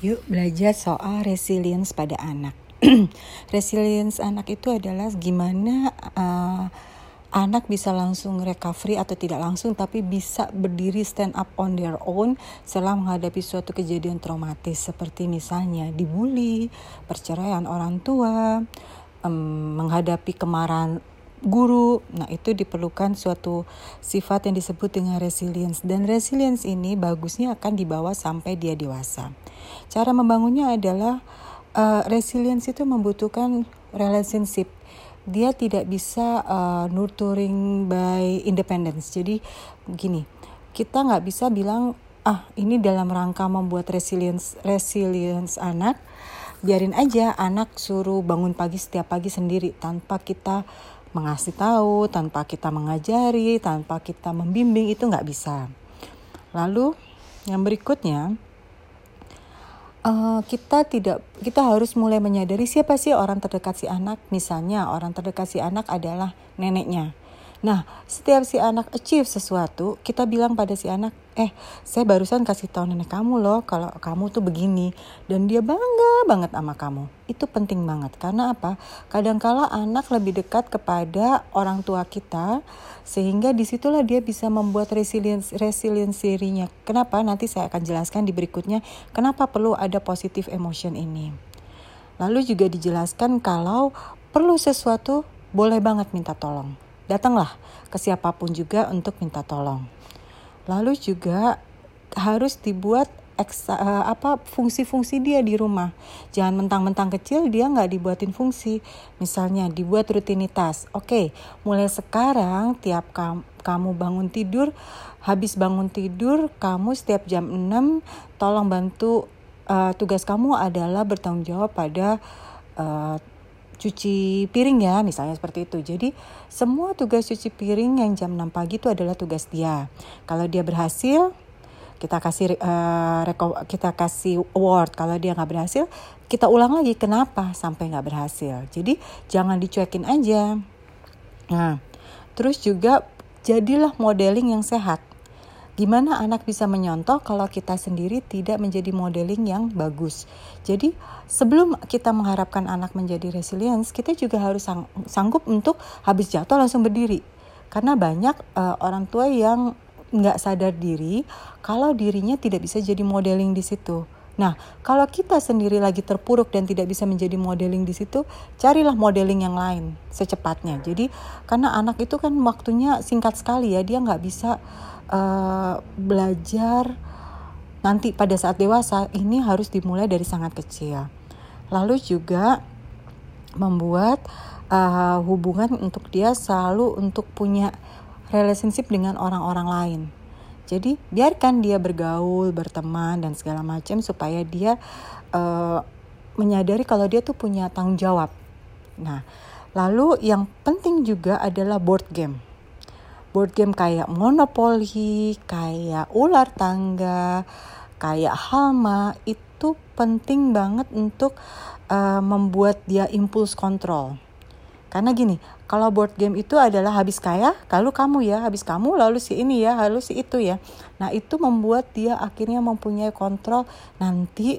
Yuk belajar soal resilience pada anak. resilience anak itu adalah gimana uh, anak bisa langsung recovery atau tidak langsung tapi bisa berdiri stand up on their own setelah menghadapi suatu kejadian traumatis seperti misalnya dibully, perceraian orang tua, um, menghadapi kemarahan guru. Nah, itu diperlukan suatu sifat yang disebut dengan resilience dan resilience ini bagusnya akan dibawa sampai dia dewasa. Cara membangunnya adalah uh, resilience itu membutuhkan relationship. Dia tidak bisa uh, nurturing by independence. Jadi gini, kita nggak bisa bilang ah ini dalam rangka membuat resilience resilience anak biarin aja anak suruh bangun pagi setiap pagi sendiri tanpa kita mengasih tahu, tanpa kita mengajari, tanpa kita membimbing itu nggak bisa. Lalu yang berikutnya uh, kita tidak kita harus mulai menyadari siapa sih orang terdekat si anak. Misalnya orang terdekat si anak adalah neneknya. Nah, setiap si anak achieve sesuatu, kita bilang pada si anak, eh, saya barusan kasih tahu nenek kamu loh kalau kamu tuh begini. Dan dia bangga banget sama kamu. Itu penting banget. Karena apa? Kadangkala anak lebih dekat kepada orang tua kita, sehingga di situlah dia bisa membuat resilience, resilience dirinya. Kenapa? Nanti saya akan jelaskan di berikutnya, kenapa perlu ada positive emotion ini. Lalu juga dijelaskan kalau perlu sesuatu, boleh banget minta tolong datanglah ke siapa pun juga untuk minta tolong. Lalu juga harus dibuat eksa, uh, apa fungsi-fungsi dia di rumah. Jangan mentang-mentang kecil dia nggak dibuatin fungsi. Misalnya dibuat rutinitas. Oke, mulai sekarang tiap kam kamu bangun tidur, habis bangun tidur kamu setiap jam 6 tolong bantu uh, tugas kamu adalah bertanggung jawab pada uh, cuci piring ya misalnya seperti itu. Jadi semua tugas cuci piring yang jam 6 pagi itu adalah tugas dia. Kalau dia berhasil kita kasih uh, kita kasih award. Kalau dia nggak berhasil kita ulang lagi kenapa sampai nggak berhasil. Jadi jangan dicuekin aja. Nah terus juga jadilah modeling yang sehat Gimana anak bisa menyontoh kalau kita sendiri tidak menjadi modeling yang bagus? Jadi, sebelum kita mengharapkan anak menjadi resilience, kita juga harus sang sanggup untuk habis jatuh langsung berdiri. Karena banyak uh, orang tua yang nggak sadar diri kalau dirinya tidak bisa jadi modeling di situ. Nah, kalau kita sendiri lagi terpuruk dan tidak bisa menjadi modeling di situ, carilah modeling yang lain secepatnya. Jadi, karena anak itu kan waktunya singkat sekali ya, dia nggak bisa uh, belajar nanti pada saat dewasa ini harus dimulai dari sangat kecil. Lalu juga membuat uh, hubungan untuk dia selalu untuk punya relationship dengan orang-orang lain. Jadi biarkan dia bergaul, berteman dan segala macam supaya dia uh, menyadari kalau dia tuh punya tanggung jawab. Nah, lalu yang penting juga adalah board game board game kayak Monopoly, kayak ular tangga, kayak Halma itu penting banget untuk uh, membuat dia impuls kontrol. Karena gini, kalau board game itu adalah habis kaya, lalu kamu ya, habis kamu, lalu si ini ya, lalu si itu ya. Nah itu membuat dia akhirnya mempunyai kontrol. Nanti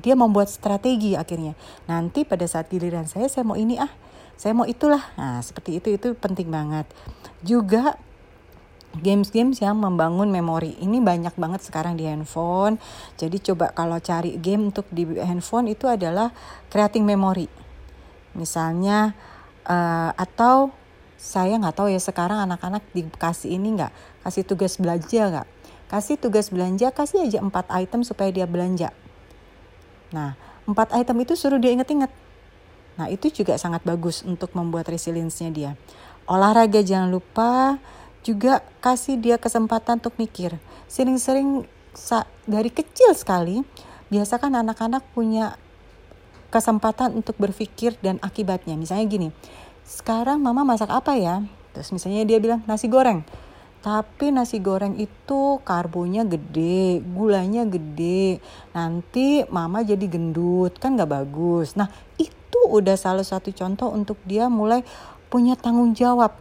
dia membuat strategi akhirnya. Nanti pada saat giliran saya, saya mau ini ah, saya mau itulah. Nah seperti itu itu penting banget. Juga games-games yang membangun memori. Ini banyak banget sekarang di handphone. Jadi coba kalau cari game untuk di handphone itu adalah creating memory. Misalnya uh, atau saya nggak tahu ya sekarang anak-anak dikasih ini nggak? Kasih tugas belanja nggak? Kasih tugas belanja kasih aja empat item supaya dia belanja. Nah empat item itu suruh dia inget-inget. Nah itu juga sangat bagus untuk membuat resilience-nya dia. Olahraga jangan lupa juga kasih dia kesempatan untuk mikir. Sering-sering dari kecil sekali, biasakan anak-anak punya kesempatan untuk berpikir dan akibatnya. Misalnya gini, sekarang mama masak apa ya? Terus misalnya dia bilang nasi goreng. Tapi nasi goreng itu karbonya gede, gulanya gede. Nanti mama jadi gendut, kan gak bagus. Nah itu udah salah satu contoh untuk dia mulai punya tanggung jawab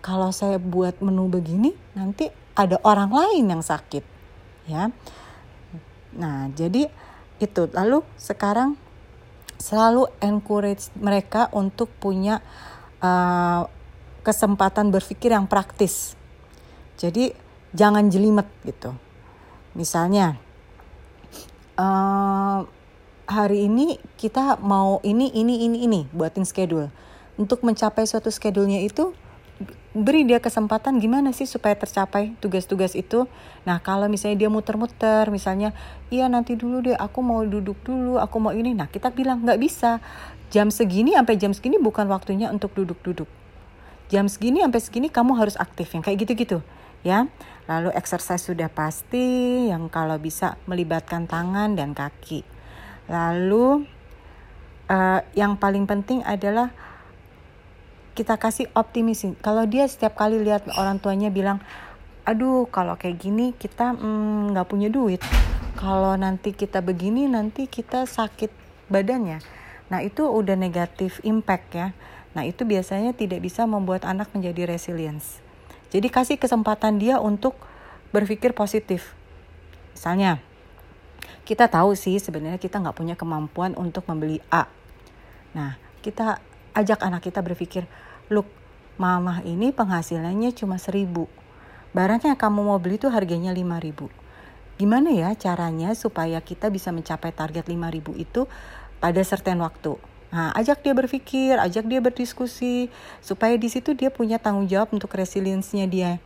kalau saya buat menu begini nanti ada orang lain yang sakit ya. Nah jadi itu lalu sekarang selalu encourage mereka untuk punya uh, kesempatan berpikir yang praktis. Jadi jangan jelimet gitu. Misalnya uh, hari ini kita mau ini ini ini ini buatin schedule. Untuk mencapai suatu schedule-nya itu beri dia kesempatan gimana sih supaya tercapai tugas-tugas itu. Nah kalau misalnya dia muter-muter, misalnya iya nanti dulu deh aku mau duduk dulu, aku mau ini. Nah kita bilang nggak bisa. Jam segini sampai jam segini bukan waktunya untuk duduk-duduk. Jam segini sampai segini kamu harus aktif yang kayak gitu-gitu ya. Lalu exercise sudah pasti yang kalau bisa melibatkan tangan dan kaki. Lalu uh, yang paling penting adalah kita kasih optimis kalau dia setiap kali lihat orang tuanya bilang aduh kalau kayak gini kita mm, nggak mm, punya duit. Kalau nanti kita begini nanti kita sakit badannya. Nah itu udah negatif impact ya. Nah itu biasanya tidak bisa membuat anak menjadi resilience. Jadi kasih kesempatan dia untuk berpikir positif. Misalnya kita tahu sih sebenarnya kita nggak punya kemampuan untuk membeli A. Nah kita ajak anak kita berpikir look mama ini penghasilannya cuma seribu barangnya kamu mau beli tuh harganya lima ribu gimana ya caranya supaya kita bisa mencapai target lima ribu itu pada certain waktu Nah, ajak dia berpikir, ajak dia berdiskusi, supaya di situ dia punya tanggung jawab untuk resiliensinya dia.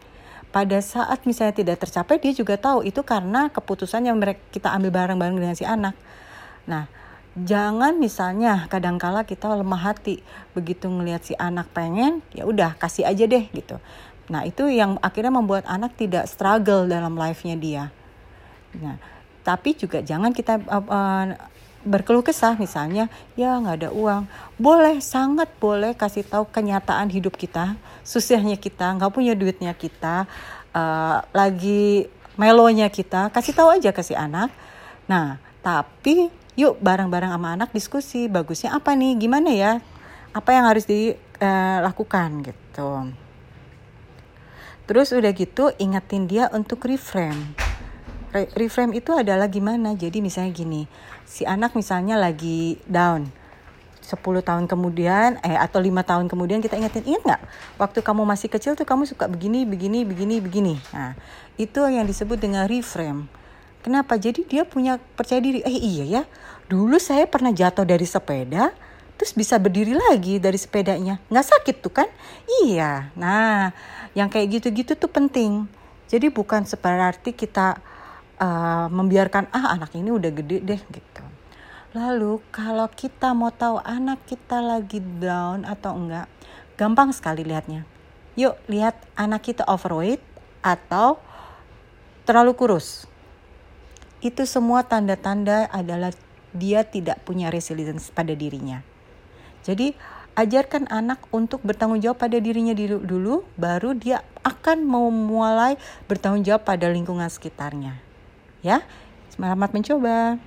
Pada saat misalnya tidak tercapai, dia juga tahu itu karena keputusan yang mereka kita ambil bareng-bareng dengan si anak. Nah, jangan misalnya kadangkala kita lemah hati begitu ngelihat si anak pengen ya udah kasih aja deh gitu. Nah itu yang akhirnya membuat anak tidak struggle dalam life-nya dia. Nah tapi juga jangan kita uh, uh, berkeluh kesah misalnya ya nggak ada uang. Boleh sangat boleh kasih tahu kenyataan hidup kita susahnya kita nggak punya duitnya kita uh, lagi melonya kita kasih tahu aja ke si anak. Nah tapi yuk bareng-bareng sama anak diskusi bagusnya apa nih? Gimana ya? Apa yang harus dilakukan uh, gitu. Terus udah gitu ingetin dia untuk reframe. Re reframe itu adalah gimana? Jadi misalnya gini si anak misalnya lagi down 10 tahun kemudian eh atau lima tahun kemudian kita ingetin ingat nggak? Waktu kamu masih kecil tuh kamu suka begini begini begini begini. Nah itu yang disebut dengan reframe Kenapa? Jadi dia punya percaya diri. Eh iya ya, dulu saya pernah jatuh dari sepeda, terus bisa berdiri lagi dari sepedanya. Nggak sakit tuh kan? Iya. Nah, yang kayak gitu-gitu tuh penting. Jadi bukan seperti kita uh, membiarkan ah anak ini udah gede deh gitu. Lalu kalau kita mau tahu anak kita lagi down atau enggak, gampang sekali lihatnya. Yuk lihat anak kita overweight atau terlalu kurus itu semua tanda-tanda adalah dia tidak punya resilience pada dirinya. Jadi ajarkan anak untuk bertanggung jawab pada dirinya dulu, baru dia akan mau mulai bertanggung jawab pada lingkungan sekitarnya. Ya, selamat mencoba.